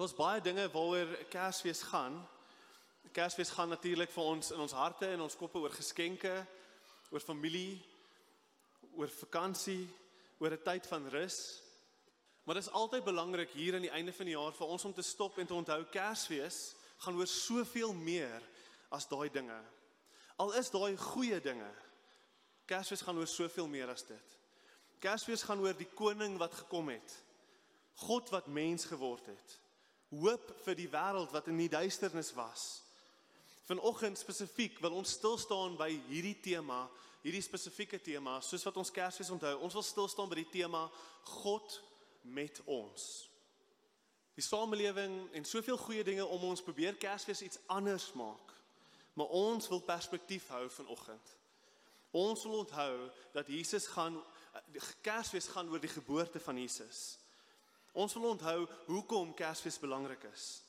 Daar's baie dinge waaroor Kersfees gaan. Kersfees gaan natuurlik vir ons in ons harte en ons koppe oor geskenke, oor familie, oor vakansie, oor 'n tyd van rus. Maar dit is altyd belangrik hier aan die einde van die jaar vir ons om te stop en te onthou Kersfees gaan oor soveel meer as daai dinge. Al is daai goeie dinge. Kersfees gaan oor soveel meer as dit. Kersfees gaan oor die koning wat gekom het. God wat mens geword het. Hoop vir die wêreld wat in die duisternis was. Vanoggend spesifiek wil ons stil staan by hierdie tema, hierdie spesifieke tema, soos wat ons Kersfees onthou. Ons wil stil staan by die tema God met ons. Die samelewing en soveel goeie dinge om ons probeer Kersfees iets anders maak. Maar ons wil perspektief hou vanoggend. Ons wil onthou dat Jesus gaan Kersfees gaan oor die geboorte van Jesus. Ons wil onthou hoekom Kersfees belangrik is.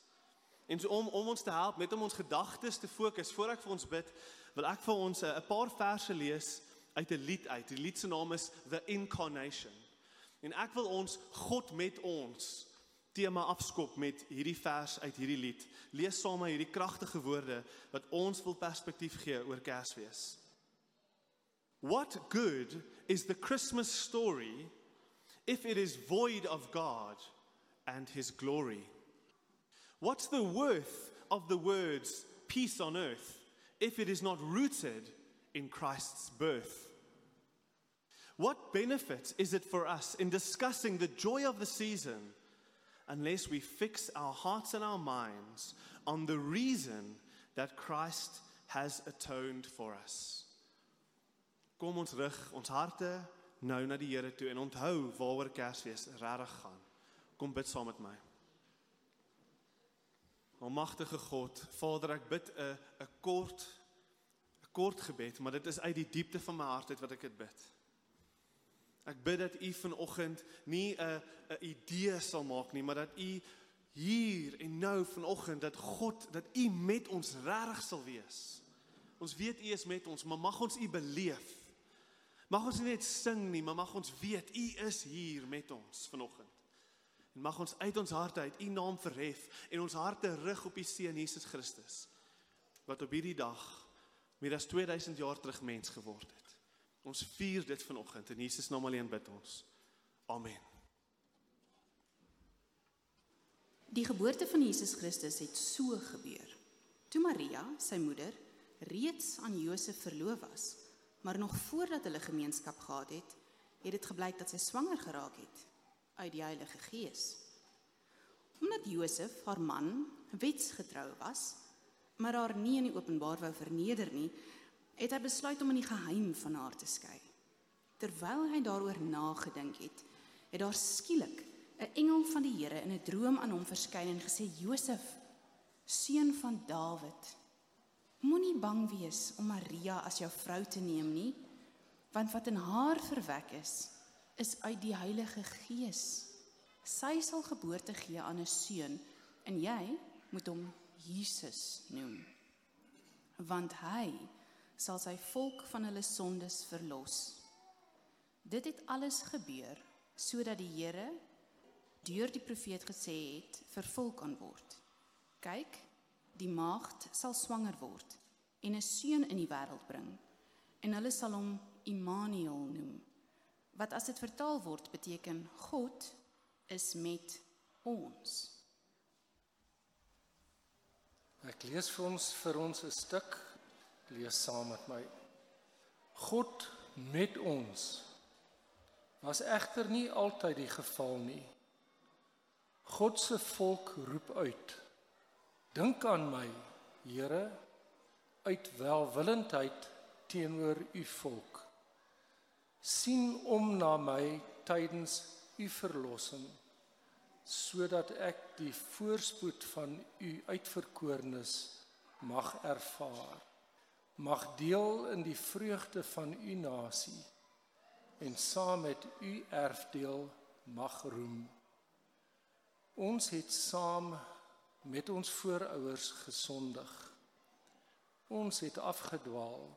En so om om ons te help met om ons gedagtes te fokus voor ek vir ons bid, wil ek vir ons eh, 'n paar verse lees uit 'n lied uit. Die lied se naam is The Incarnation. En ek wil ons God met ons tema afskop met hierdie vers uit hierdie lied. Lees saam met hierdie kragtige woorde wat ons wil perspektief gee oor Kersfees. What good is the Christmas story if it is void of God and his glory? What's the worth of the words peace on earth if it is not rooted in Christ's birth? What benefit is it for us in discussing the joy of the season unless we fix our hearts and our minds on the reason that Christ has atoned for us? Kom ons rig ons harte nou na die Here toe en onthou waaroor Kersfees regtig gaan. Kom bid saam met my. Almagtige God, Vader, ek bid 'n 'n kort 'n kort gebed, maar dit is uit die diepte van my hart uit wat ek dit bid. Ek bid dat U vanoggend nie 'n 'n idee sal maak nie, maar dat U hier en nou vanoggend dat God dat U met ons regtig sal wees. Ons weet U is met ons, maar mag ons U beleef. Mag ons nie net sing nie, maar mag ons weet U is hier met ons vanoggend. En mag ons uit ons harte uit U naam verhef en ons harte rig op U seun Jesus Christus wat op hierdie dag meer as 2000 jaar terug mens geword het. Ons vier dit vanoggend in Jesus naam alleen bid ons. Amen. Die geboorte van Jesus Christus het so gebeur. Toe Maria, sy moeder, reeds aan Josef verloof was, maar nog voordat hulle gemeenskap gehad het, het dit gebleik dat sy swanger geraak het uit die Heilige Gees. Omdat Josef haar man wetsgetrou was, maar haar nie in die openbaar wou verneder nie, het hy besluit om in die geheim van haar te skei. Terwyl hy daaroor nagedink het, het daar skielik 'n engel van die Here in 'n droom aan hom verskyn en gesê: "Josef, seun van Dawid, moenie bang wees om Maria as jou vrou te neem nie, want wat in haar verwek is, is uit die Heilige Gees. Sy sal geboorte gee aan 'n seun en jy moet hom Jesus noem. Want hy sal sy volk van hulle sondes verlos. Dit het alles gebeur sodat die Here deur die profeet gesê het vervul kan word. Kyk, die maagd sal swanger word en 'n seun in die wêreld bring en hulle sal hom Immanuel noem wat as dit vertaal word beteken God is met ons. Ek lees vir ons vir ons 'n stuk lees saam met my. God met ons was egter nie altyd die geval nie. God se volk roep uit. Dink aan my, Here, uit welwillendheid teenoor u volk. Sien om na my tydens u verlossing sodat ek die voorspoed van u uitverkorenes mag ervaar. Mag deel in die vreugde van u nasie en saam met u erfdeel mag roem. Ons het saam met ons voorouers gesondig. Ons het afgedwaal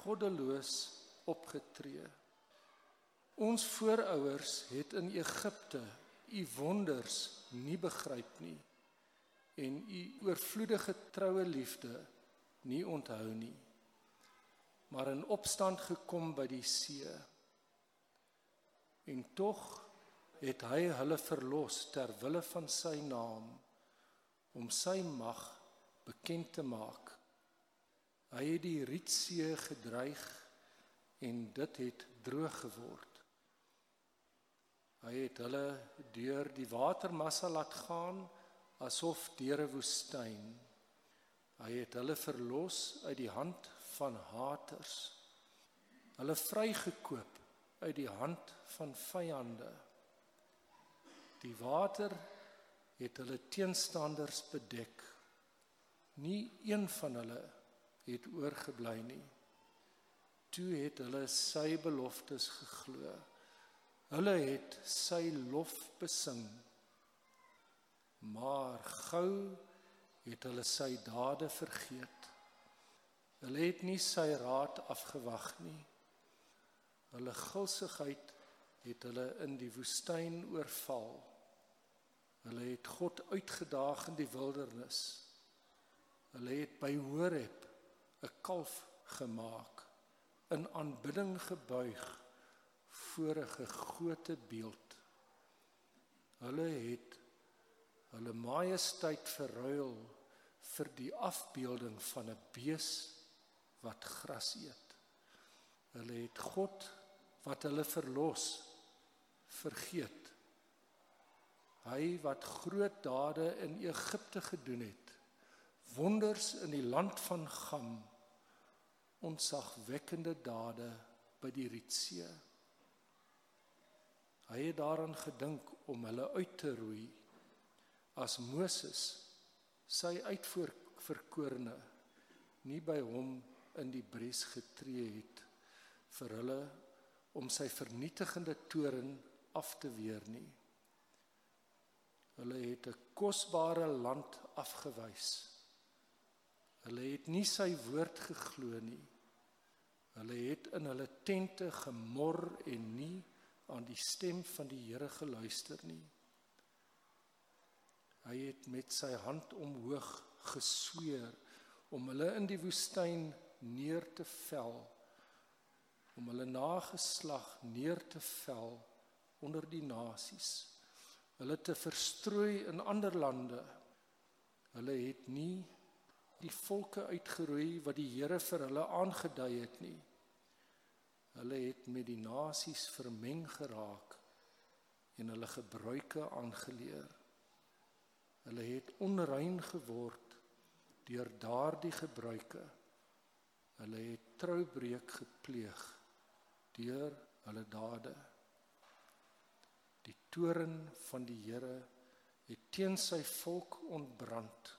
goddeloos opgetree. Ons voorouers het in Egipte u wonders nie begryp nie en u oorvloedige troue liefde nie onthou nie maar in opstand gekom by die see. En tog het hy hulle verlos ter wille van sy naam om sy mag bekend te maak hy het die Rietsee gedreig en dit het droog geword Hy het hulle deur die watermassa laat gaan asof deur 'n woestyn. Hy het hulle verlos uit die hand van haters. Hulle vrygekoop uit die hand van vyande. Die water het hulle teenstanders bedek. Nie een van hulle het oorgebly nie. Toe het hulle sy beloftes geglo. Hulle het sy lof besing. Maar gou het hulle sy dade vergeet. Hulle het nie sy raad afgewag nie. Hulle gulsigheid het hulle in die woestyn oorval. Hulle het God uitgedaag in die wildernis. Hulle het by Horeb 'n kalf gemaak, in aanbidding gebuig voor 'n gegote beeld. Hulle het hulle majesteit verruil vir die afbeelding van 'n bees wat gras eet. Hulle het God wat hulle verlos vergeet. Hy wat groot dade in Egipte gedoen het, wonders in die land van Gam, ontzagwekkende dade by die Rietsee. Hy het daaraan gedink om hulle uit te roei as Moses sy uitverkorene nie by hom in die bres getree het vir hulle om sy vernietigende toren af te weer nie. Hulle het 'n kosbare land afgewys. Hulle het nie sy woord geglo nie. Hulle het in hulle tente gemor en nie aan die stem van die Here geluister nie. Hy het met sy hand omhoog gesweer om hulle in die woestyn neer te vel om hulle nageslag neer te vel onder die nasies hulle te verstrooi in ander lande hulle het nie die volke uitgeroei wat die Here vir hulle aangedui het nie Hulle het met die nasies vermeng geraak en hulle gebruike aangeleer. Hulle het onrein geword deur daardie gebruike. Hulle het troubreuk gepleeg deur hulle dade. Die toren van die Here het teen sy volk ontbrand.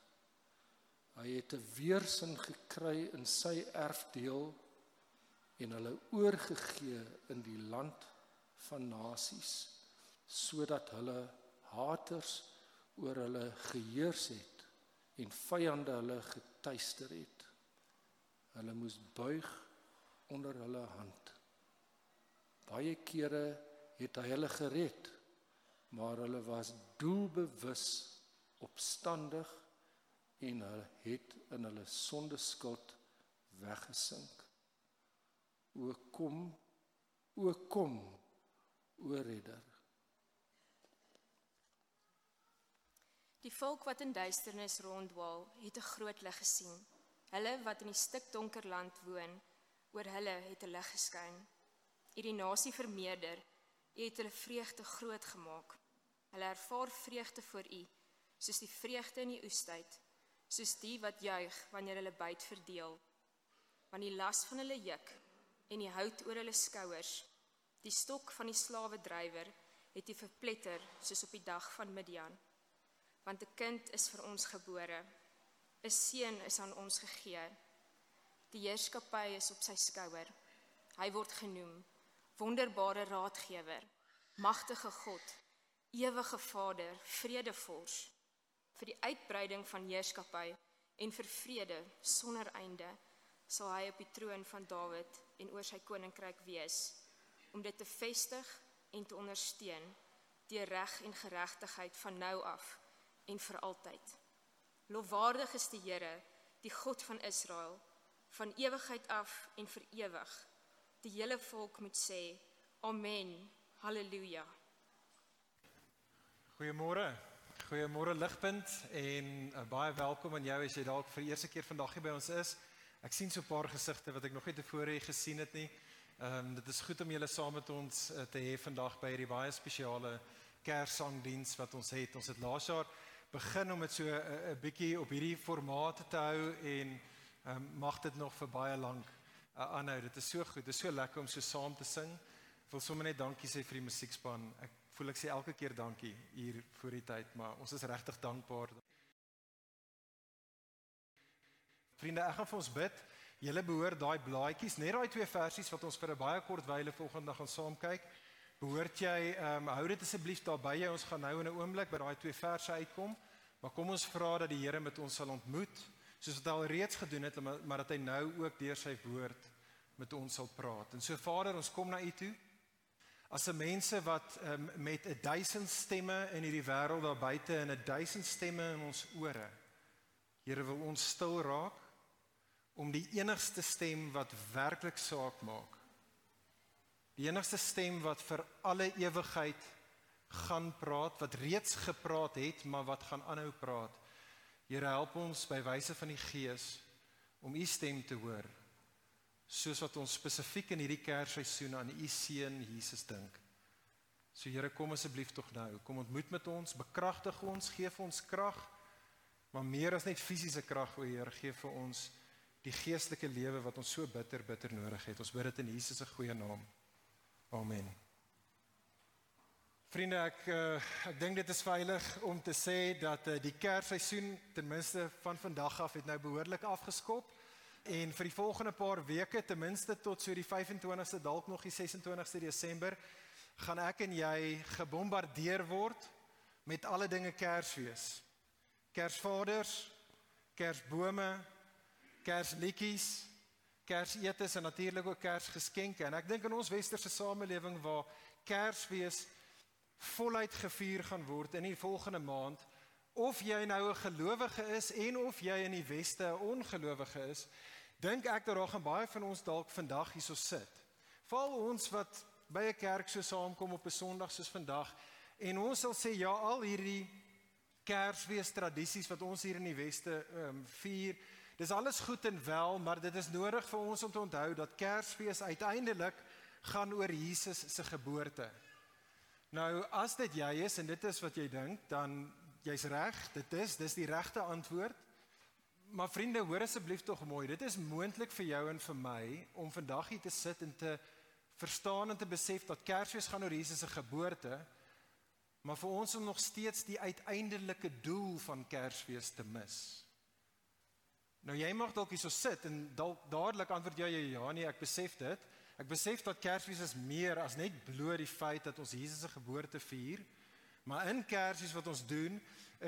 Hy het 'n weersin gekry in sy erfdeel en hulle oorgegee in die land van nasies sodat hulle haters oor hulle geheers het en vyande hulle getuister het hulle moes buig onder hulle hand baie kere het hy hulle gered maar hulle was doelbewus opstandig en hulle het in hulle sondeskuld weggesink O kom, o kom, o redder. Die volk wat in duisternis ronddwaal, het 'n groot lig gesien. Hulle wat in die stikdonker land woon, oor hulle het 'n lig geskyn. U die nasie vermeerder, u het hulle vreugde groot gemaak. Hulle ervaar vreugde voor u, soos die vreugde in die oestyd, soos die wat juig wanneer hulle byt verdeel. Want die las van hulle juk en die hout oor hulle skouers. Die stok van die slawedrywer het hy verpletter soos op die dag van Midian. Want 'n kind is vir ons gebore. 'n Seun is aan ons gegee. Die heerskappy is op sy skouer. Hy word genoem wonderbare raadgewer, magtige God, ewige Vader, vredevors vir die uitbreiding van heerskappy en vir vrede sonder einde sal hy op die troon van Dawid en oor sy koninkryk wees om dit te vestig en te ondersteun deur reg en geregtigheid van nou af en vir altyd. Lofwaardig is die Here, die God van Israel, van ewigheid af en vir ewig. Die hele volk moet sê: Amen. Halleluja. Goeiemôre. Goeiemôre Ligpunt en uh, baie welkom aan jou as jy dalk vir die eerste keer vandag hier by ons is. Ek sien so 'n paar gesigte wat ek nog nie tevore gesien het nie. Ehm um, dit is goed om julle saam met ons uh, te hê vandag by hierdie baie spesiale Kerssangdiens wat ons het. Ons het laas jaar begin om dit so 'n uh, 'n bietjie op hierdie formaat te hou en um, mag dit nog vir baie lank uh, aanhou. Dit is so goed. Dit is so lekker om so saam te sing. Ek wil sommer net dankie sê vir die musiekspan. Ek voel ek sê elke keer dankie hier voor die tyd, maar ons is regtig dankbaar. Vriende, ek gaan vir ons bid. Julle behoort daai blaadjies, net daai twee versies wat ons vir 'n baie kort wyle dag gaan saam kyk. Behoort jy ehm um, hou dit asseblief daar by jou. Ons gaan nou in 'n oomblik by daai twee verse uitkom. Maar kom ons vra dat die Here met ons sal ontmoet, soos wat hy al reeds gedoen het, maar, maar dat hy nou ook deur sy woord met ons sal praat. En so Vader, ons kom na U toe. As 'n mense wat um, met 'n duisend stemme in hierdie wêreld daar buite en 'n duisend stemme in ons ore. Here wil ons stil raak om die enigste stem wat werklik saak maak. Die enigste stem wat vir alle ewigheid gaan praat, wat reeds gepraat het, maar wat gaan aanhou praat. Here help ons by wyse van die Gees om u stem te hoor. Soos wat ons spesifiek in hierdie Kersseisoen aan u seun Jesus dink. So Here kom asseblief tog nou. Kom ontmoet met ons, bekragtig ons, gee vir ons krag. Maar meer as net fisiese krag, o Heer, gee vir ons die geestelike lewe wat ons so bitter bitter nodig het. Ons bid dit in Jesus se goeie naam. Amen. Vriende, ek uh, ek dink dit is veilig om te sê dat uh, die Kersseisoen ten minste van vandag af het nou behoorlik afgeskop en vir die volgende paar weke ten minste tot so die 25ste dalk nog die 26ste Desember gaan ek en jy gebombardeer word met alle dinge Kersfees. Kersvaders, Kersbome, Kersliedjies, Kersetes en natuurlik ook Kersgeskenke. En ek dink in ons westerse samelewing waar Kersfees voluit gevier gaan word in die volgende maand, of jy nou 'n gelowige is en of jy in die weste 'n ongelowige is, dink ek dat daar gaan baie van ons dalk vandag hierso sit. Val ons wat by 'n kerk so saamkom op 'n Sondag soos vandag en ons sal sê ja, al hierdie Kersfees tradisies wat ons hier in die weste um, vier Dis alles goed en wel, maar dit is nodig vir ons om te onthou dat Kersfees uiteindelik gaan oor Jesus se geboorte. Nou as dit jy is en dit is wat jy dink, dan jy's reg, dit is dis die regte antwoord. Maar vriende, hoor asseblief tog mooi, dit is moontlik vir jou en vir my om vandag hier te sit en te verstaan en te besef dat Kersfees gaan oor Jesus se geboorte, maar vir ons om nog steeds die uiteindelike doel van Kersfees te mis. Nou jy mag dalk hierso sit en dalk dadelik antwoord jy ja nee, ek besef dit. Ek besef dat Kersfees is meer as net bloot die feit dat ons Jesus se geboorte vier. Maar in Kersfees wat ons doen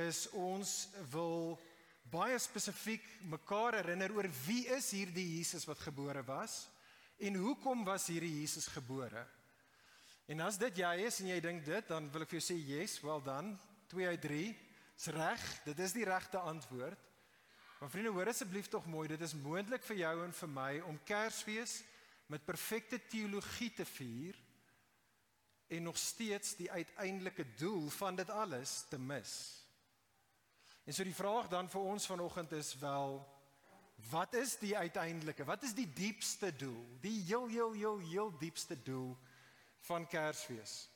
is ons wil baie spesifiek mekaar herinner oor wie is hierdie Jesus wat gebore was en hoekom was hierdie Jesus gebore? En as dit jy is en jy dink dit, dan wil ek vir jou sê yes, wel dan 2 uit 3 is reg. Dit is die regte antwoord. Maar vriende, hoor asseblief tog mooi, dit is moontlik vir jou en vir my om Kersfees met perfekte teologie te vier en nog steeds die uiteindelike doel van dit alles te mis. En so die vraag dan vir ons vanoggend is wel wat is die uiteindelike? Wat is die diepste doel? Die heel heel heel heel diepste doel van Kersfees.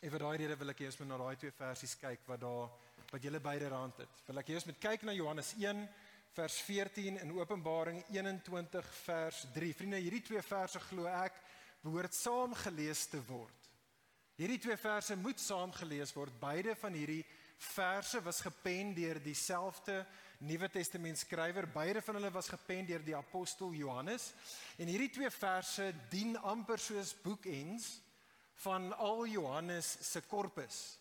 En vir daai rede wil ek eers met na daai twee versies kyk wat daar wat julle beide rand het. Wil ek eers met kyk na Johannes 1 vers 14 en Openbaring 21 vers 3. Vriende, hierdie twee verse glo ek behoort saam gelees te word. Hierdie twee verse moet saam gelees word. Beide van hierdie verse was gepen deur dieselfde Nuwe Testament skrywer. Beide van hulle was gepen deur die apostel Johannes. En hierdie twee verse dien amper soos boekends van al Johannes se korpus.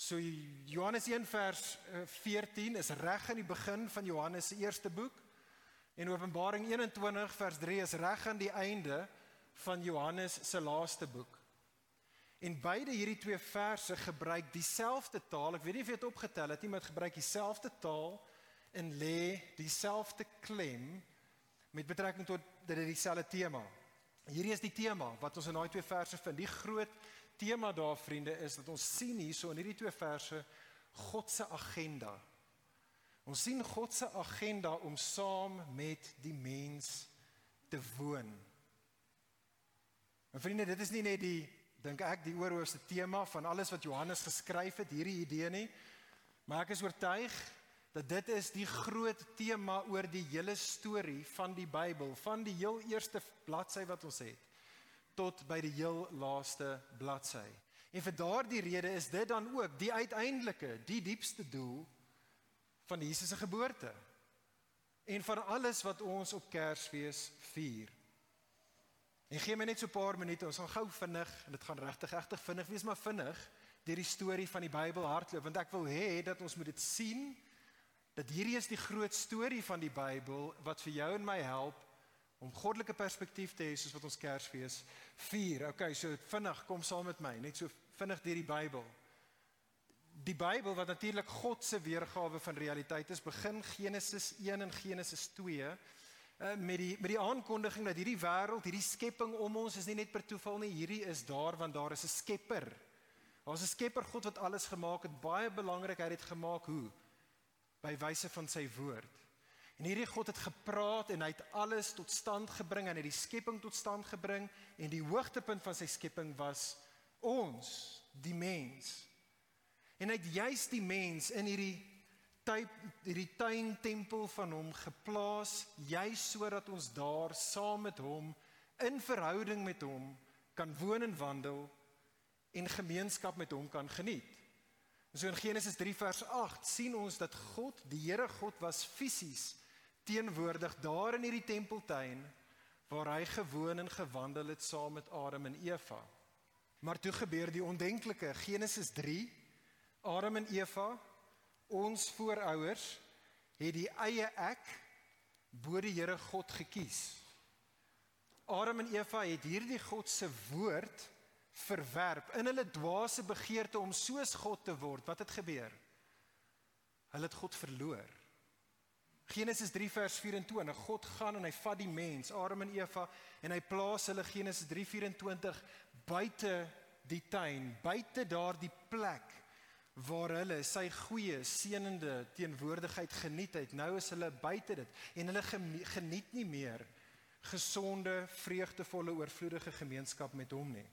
So Johannes 1 vers 14 eh, is reg in die begin van Johannes se eerste boek en Openbaring 21 vers 3 is reg aan die einde van Johannes se laaste boek. En beide hierdie twee verse gebruik dieselfde taal. Ek weet nie of jy dit opgetel het nie, maar dit gebruik dieselfde taal en lê dieselfde klem met betrekking tot dit is dieselfde tema. Hierdie is die tema wat ons in daai twee verse vind. Die groot tema daar vriende is dat ons sien hierso in hierdie twee verse God se agenda. Ons sien God se agenda om saam met die mens te woon. En vriende, dit is nie net die dink ek die oorhoofse tema van alles wat Johannes geskryf het, hierdie idee nie. Maar ek is oortuig dat dit is die groot tema oor die hele storie van die Bybel, van die heel eerste bladsy wat ons het tot by die heel laaste bladsy. En vir daardie rede is dit dan ook die uiteindelike, die diepste doel van Jesus se geboorte. En van alles wat ons op Kersfees vier. En gee my net so 'n paar minute, ons gaan gou vinnig en dit gaan regtig regtig vinnig wees, maar vinnig deur die storie van die Bybel hardloop want ek wil hê dat ons moet dit sien dat hierdie is die groot storie van die Bybel wat vir jou en my help om goddelike perspektief te hê soos wat ons Kersfees vier. Okay, so vinnig, kom saam met my, net so vinnig deur die Bybel. Die Bybel wat natuurlik God se weergawe van realiteit is, begin Genesis 1 en Genesis 2 uh, met die met die aankondiging dat hierdie wêreld, hierdie skepping om ons is nie net per toeval nie, hierdie is daar want daar is 'n Skepper. Daar's 'n Skepper God wat alles gemaak het. Baie belangrik, hy het dit gemaak hoe? By wyse van sy woord. En hierdie God het gepraat en hy het alles tot stand gebring en hy het die skepping tot stand gebring en die hoogtepunt van sy skepping was ons, die mens. En hy het juis die mens in hierdie tyd hierdie tuin tempel van hom geplaas juis sodat ons daar saam met hom in verhouding met hom kan woon en wandel en gemeenskap met hom kan geniet. So in Genesis 3 vers 8 sien ons dat God, die Here God was fisies teenwoordig daar in hierdie tempeltuin waar hy gewoon en gewandel het saam met Adam en Eva. Maar toe gebeur die ondenklike. Genesis 3 Adam en Eva ons voorouers het die eie ek bo die Here God gekies. Adam en Eva het hierdie God se woord verwerp in hulle dwaase begeerte om soos God te word. Wat het gebeur? Hulle het God verloor. Genesis 3 vers 24. God gaan en hy vat die mens, Adam en Eva, en hy plaas hulle Genesis 3:24 buite die tuin, buite daardie plek waar hulle sy goeie seënende teenwoordigheid geniet het. Nou is hulle buite dit en hulle geniet nie meer gesonde, vreugdevolle, oorvloedige gemeenskap met hom nie.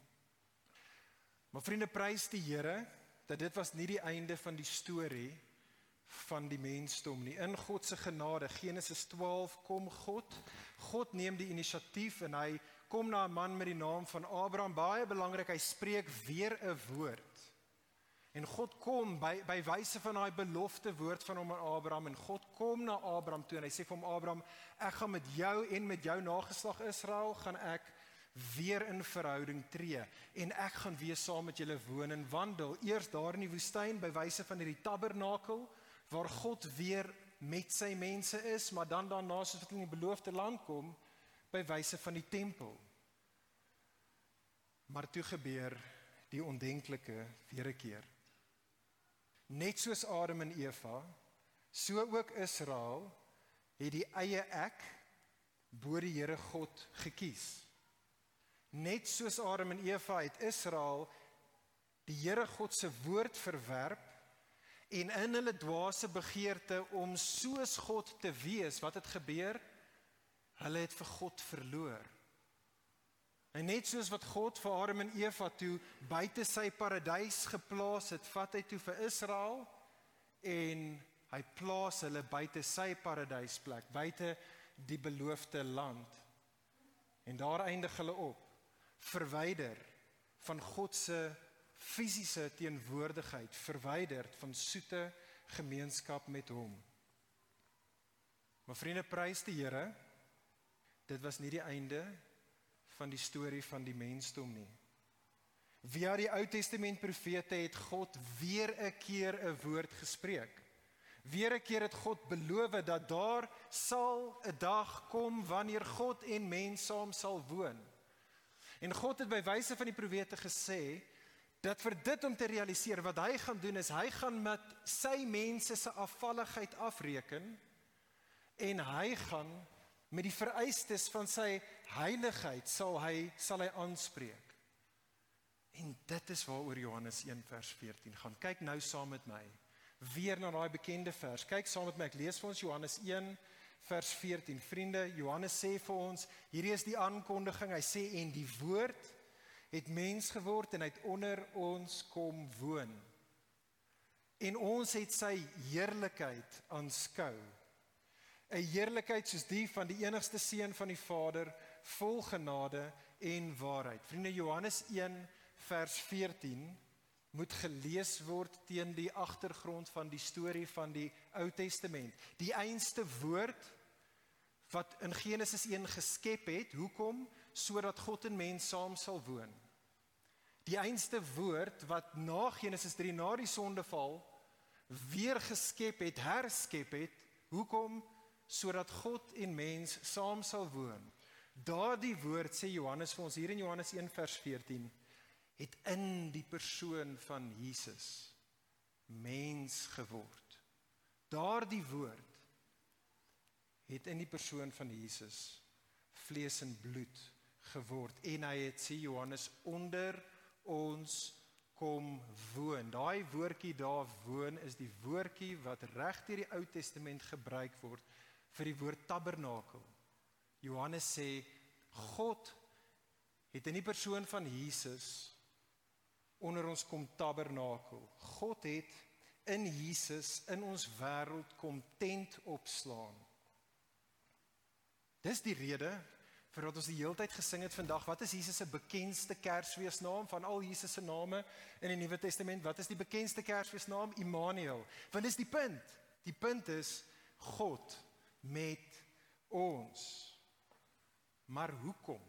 Maar vriende, prys die Here dat dit was nie die einde van die storie van die mensdom nie. In God se genade, Genesis 12 kom God. God neem die inisiatief en hy kom na 'n man met die naam van Abraham. Baie belangrik, hy spreek weer 'n woord En God kom by by wyse van daai belofte woord van hom aan Abraham en God kom na Abraham toe en hy sê vir hom Abraham, ek gaan met jou en met jou nageslag Israel gaan ek weer in verhouding tree en ek gaan weer saam met julle woon en wandel. Eers daar in die woestyn by wyse van hierdie tabernakel waar God weer met sy mense is, maar dan daarna soos wat in die beloofde land kom by wyse van die tempel. Maar toe gebeur die ondenklike weer 'n keer. Net soos Adam en Eva, so ook Israel het die eie ek bo die Here God gekies. Net soos Adam en Eva het Israel die Here God se woord verwerp en in hulle dwaase begeerte om soos God te wees, wat het gebeur? Hulle het vir God verloor. En net soos wat God vir Adam en Eva toe buite sy paradys geplaas het, vat hy toe vir Israel en hy plaas hulle buite sy paradysplek, buite die beloofde land. En daar eindig hulle op, verwyder van God se fisiese teenwoordigheid, verwyder van soete gemeenskap met hom. Maar vriende, prys die Here. Dit was nie die einde van die storie van die mensdom nie. Via die Ou Testament profete het God weer 'n keer 'n woord gespreek. Weer 'n keer het God beloof dat daar sal 'n dag kom wanneer God en mens saam sal woon. En God het by wyse van die profete gesê Dat vir dit om te realiseer wat hy gaan doen is hy gaan met sy mense se afvalligheid afreken en hy gaan met die vereistes van sy heiligheid sal hy sal hy aanspreek. En dit is waaroor Johannes 1 vers 14 gaan. Kyk nou saam met my weer na daai bekende vers. Kyk saam met my. Ek lees vir ons Johannes 1 vers 14. Vriende, Johannes sê vir ons, hierdie is die aankondiging. Hy sê en die woord het mens geword en hy het onder ons kom woon. En ons het sy heerlikheid aanskou. 'n Heerlikheid soos die van die enigste seun van die Vader, vol genade en waarheid. Vriende, Johannes 1 vers 14 moet gelees word teen die agtergrond van die storie van die Ou Testament. Die einste woord wat in Genesis 1 geskep het, hoekom? Sodat God en mens saam sal woon. Die einste woord wat na Genesis 3 na die sondeval weer geskep het, herskep het, hoekom? Sodat God en mens saam sal woon. Daardie woord sê Johannes vir ons hier in Johannes 1 vers 14 het in die persoon van Jesus mens geword. Daardie woord het in die persoon van Jesus vlees en bloed geword en hy het sê Johannes onder ons kom woon. Daai woordjie daar woon is die woordjie wat reg deur die Ou Testament gebruik word vir die woord tabernakel. Johannes sê God het in die persoon van Jesus onder ons kom tabernakel. God het in Jesus in ons wêreld kom tent opslaan. Dis die rede vir wat ons die hele tyd gesing het vandag. Wat is Jesus se bekendste Kersfeesnaam van al Jesus se name in die Nuwe Testament? Wat is die bekendste Kersfeesnaam? Immanuel. Want dis die punt. Die punt is God met ons. Maar hoekom?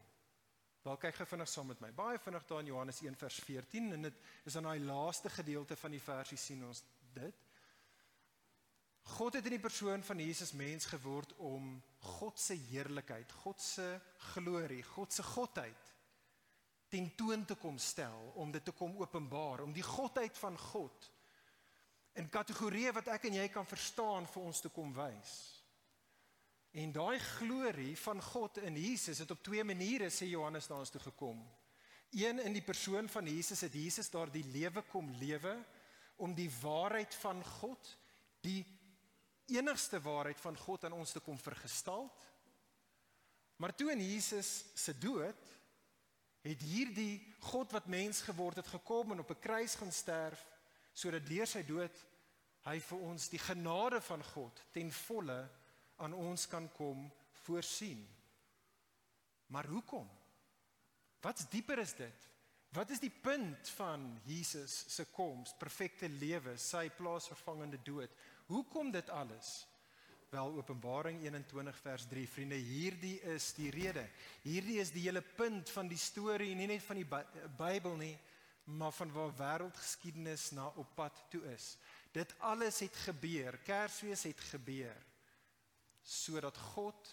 Wel kyk gou vinnig saam met my. Baie vinnig daar in Johannes 1 vers 14 en dit is aan daai laaste gedeelte van die versie sien ons dit. God het in die persoon van Jesus mens geword om God se heerlikheid, God se glorie, God se godheid tentoon te kom stel, om dit te kom openbaar, om die godheid van God in kategorieë wat ek en jy kan verstaan vir ons te kom wys. En daai glorie van God in Jesus het op twee maniere sê Johannes na ons toe gekom. Een in die persoon van Jesus het Jesus daardie lewe kom lewe om die waarheid van God, die enigste waarheid van God aan ons te kom vergestaal. Maar toe in Jesus se dood het hierdie God wat mens geword het gekom en op 'n kruis gaan sterf sodat deur sy dood hy vir ons die genade van God ten volle aan ons kan kom voorsien. Maar hoekom? Wat's dieper is dit? Wat is die punt van Jesus se koms, perfekte lewe, sy plaasvervangende dood? Hoekom dit alles? Wel Openbaring 21 vers 3 vriende, hierdie is die rede. Hierdie is die hele punt van die storie, nie net van die Bybel nie, maar van waar wêreldgeskiedenis na op pad toe is. Dit alles het gebeur, Kersfees het gebeur sodat God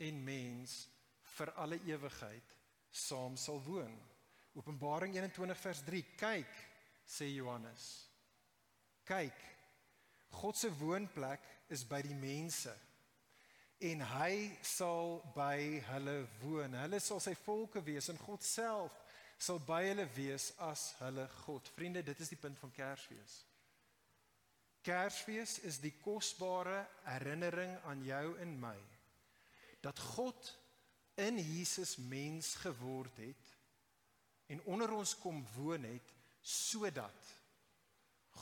en mens vir alle ewigheid saam sal woon. Openbaring 21 vers 3. Kyk, sê Johannes. Kyk. God se woonplek is by die mense. En hy sal by hulle woon. Hulle sal sy volke wees en God self sal by hulle wees as hulle God. Vriende, dit is die punt van Kersfees. Kersfees is die kosbare herinnering aan jou en my dat God in Jesus mens geword het en onder ons kom woon het sodat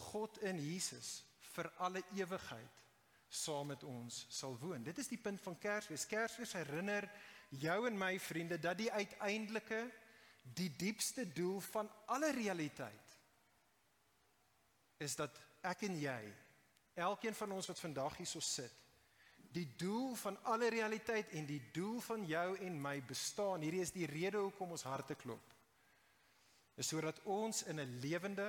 God in Jesus vir alle ewigheid saam met ons sal woon. Dit is die punt van Kersfees. Kersfees herinner jou en my vriende dat die uiteindelike die diepste doel van alle realiteit is dat ek en jy, elkeen van ons wat vandag hierso sit, die doel van alle realiteit en die doel van jou en my bestaan. Hierdie is die rede hoekom ons harte klop. Is sodat ons in 'n lewende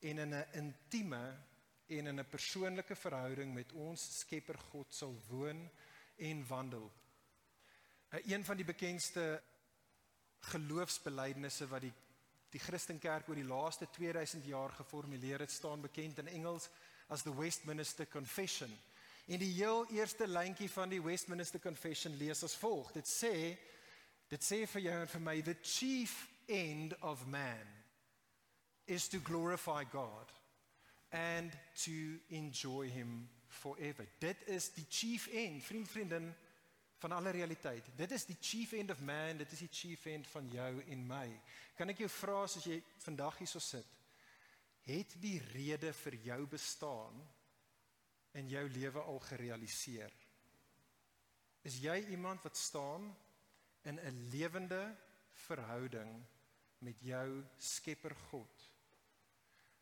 en in 'n intieme en in 'n persoonlike verhouding met ons Skepper God sal woon en wandel. Een van die bekendste geloofsbelijdenisse wat die die Christenkerk oor die laaste 2000 jaar geformuleer het, staan bekend in Engels as the Westminster Confession. En die heel eerste lyntjie van die Westminster Confession lees as volg. Dit sê dit sê vir jou en vir my the chief end of man is to glorify God and to enjoy him forever. Dit is die chief end, vriend vriendin van alle realiteit. Dit is die chief end of man, dit is die chief end van jou en my. Kan ek jou vra as jy vandag hierso sit, het die rede vir jou bestaan in jou lewe al gerealiseer? Is jy iemand wat staan in 'n lewende verhouding met jou Skepper God?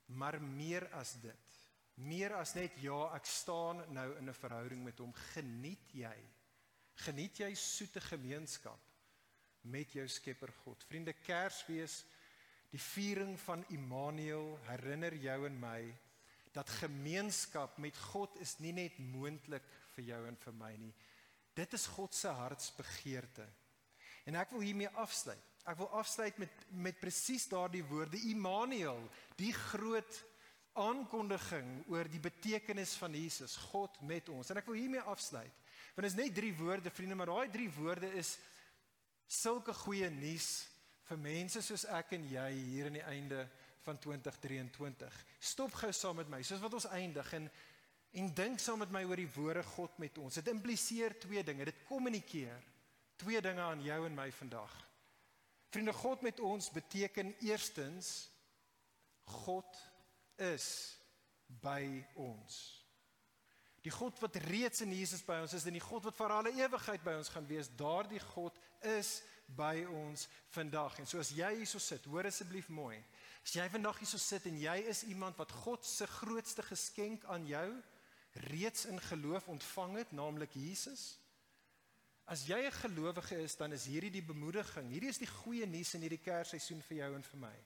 Maar meer as dit, meer as net ja, ek staan nou in 'n verhouding met hom, geniet jy geniet jy soete gemeenskap met jou Skepper God. Vriende, Kersfees, die viering van Immanuel herinner jou en my dat gemeenskap met God is nie net moontlik vir jou en vir my nie. Dit is God se hartsbegeerte. En ek wil hiermee afsluit. Ek wil afsluit met met presies daardie woorde Immanuel, die groot aankondiging oor die betekenis van Jesus, God met ons. En ek wil hiermee afsluit. Want dit is net drie woorde, vriende, maar daai drie woorde is sulke goeie nuus vir mense soos ek en jy hier aan die einde van 2023. Stop gou saam met my, soos wat ons eindig en en dink saam met my oor die woorde God met ons. Dit impliseer twee dinge. Dit kommunikeer twee dinge aan jou en my vandag. Vriende, God met ons beteken eerstens God is by ons. Die God wat reeds in Jesus by ons is en die God wat vir alle ewigheid by ons gaan wees, daardie God is by ons vandag. En soos jy hierso sit, hoor asseblief mooi. As jy vandag hierso sit en jy is iemand wat God se grootste geskenk aan jou reeds in geloof ontvang het, naamlik Jesus. As jy 'n gelowige is, dan is hierdie die bemoediging. Hierdie is die goeie nuus in hierdie Kersseisoen vir jou en vir my.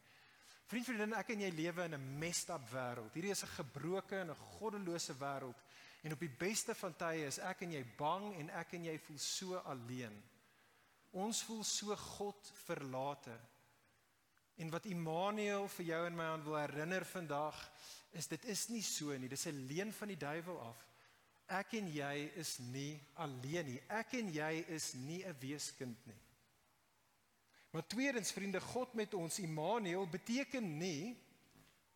Vriend, vriendin, ek en jy lewe in 'n messed up wêreld. Hierdie is 'n gebroke en 'n goddelose wêreld. En op die beste van tye is ek en jy bang en ek en jy voel so alleen. Ons voel so God verlate. En wat Immanuel vir jou en my aan wil herinner vandag is dit is nie so nie. Dis 'n leuen van die duiwel af. Ek en jy is nie alleen nie. Ek en jy is nie 'n weeskind nie. Maar tweedens vriende, God met ons Immanuel beteken nie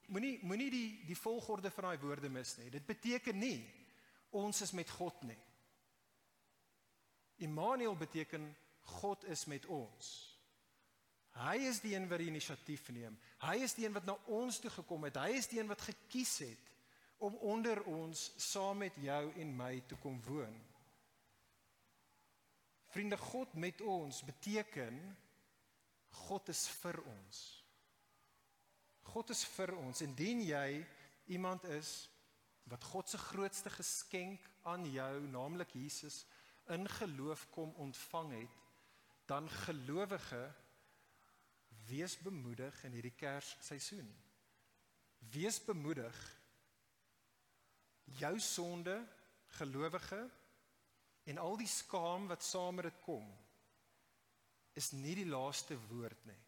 moenie moenie die die volgorde van daai woorde mis nie. Dit beteken nie ons is met God nie. Immanuel beteken God is met ons. Hy is die een wat die inisiatief neem. Hy is die een wat na ons toe gekom het. Hy is die een wat gekies het om onder ons saam met jou en my te kom woon. Vriende, God met ons beteken God is vir ons. God is vir ons indien jy iemand is wat God se grootste geskenk aan jou, naamlik Jesus, in geloof kom ontvang het, dan gelowige Wees bemoedig in hierdie Kersseisoen. Wees bemoedig. Jou sonde, gelowige en al die skaam wat saam met dit kom, is nie die laaste woord nie.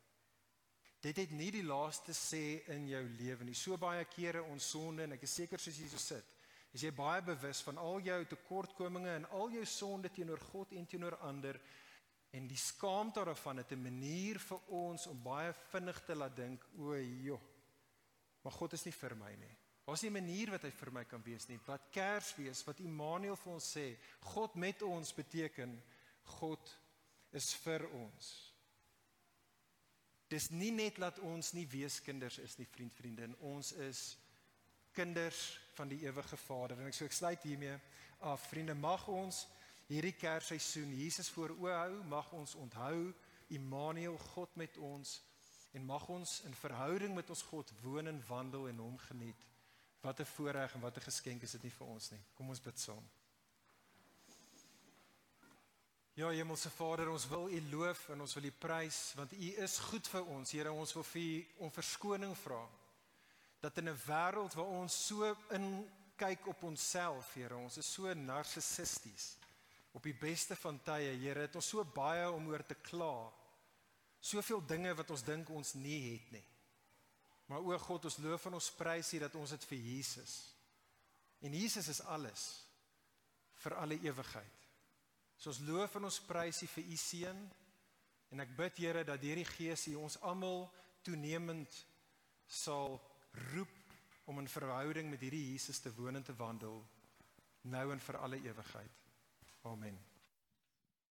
Dit het nie die laaste sê in jou lewe nie. So baie kere ons sonde en ek is seker soos jy so sit, is jy baie bewus van al jou tekortkominge en al jou sonde teenoor God en teenoor ander En die skaamte daarvan het 'n manier vir ons om baie vinnig te laat dink, o, joh. Maar God is nie vir my nie. Daar's nie 'n manier wat hy vir my kan wees nie. Wat Kersfees, wat Immanuel vir ons sê, God met ons beteken God is vir ons. Dis nie net dat ons nie weeskinders is nie, vriend, vriendin. Ons is kinders van die ewige Vader. En ek sou ek sluit hiermee af. Vriende, mag ons hierdie Kersseisoen Jesus voor oë hou, mag ons onthou Immanuel God met ons en mag ons in verhouding met ons God woon en wandel en hom geniet. Wat 'n voorreg en wat 'n geskenk is dit nie vir ons nie. Kom ons bid saam. Ja, Hemelse Vader, ons wil U loof en ons wil U prys want U is goed vir ons. Here, ons wil vir U om verskoning vra dat in 'n wêreld waar ons so in kyk op onsself, Here, ons is so narcissisties op die beste van tye, Here, het ons so baie om oor te kla. Soveel dinge wat ons dink ons nie het nie. Maar o God, ons loof en ons prys U dat ons dit vir Jesus. En Jesus is alles vir alle ewigheid. So ons loof en ons prys U vir U seun en ek bid Here dat deur die Gees U ons almal toenemend sal roep om in verhouding met hierdie Jesus te woon en te wandel nou en vir alle ewigheid. Amen.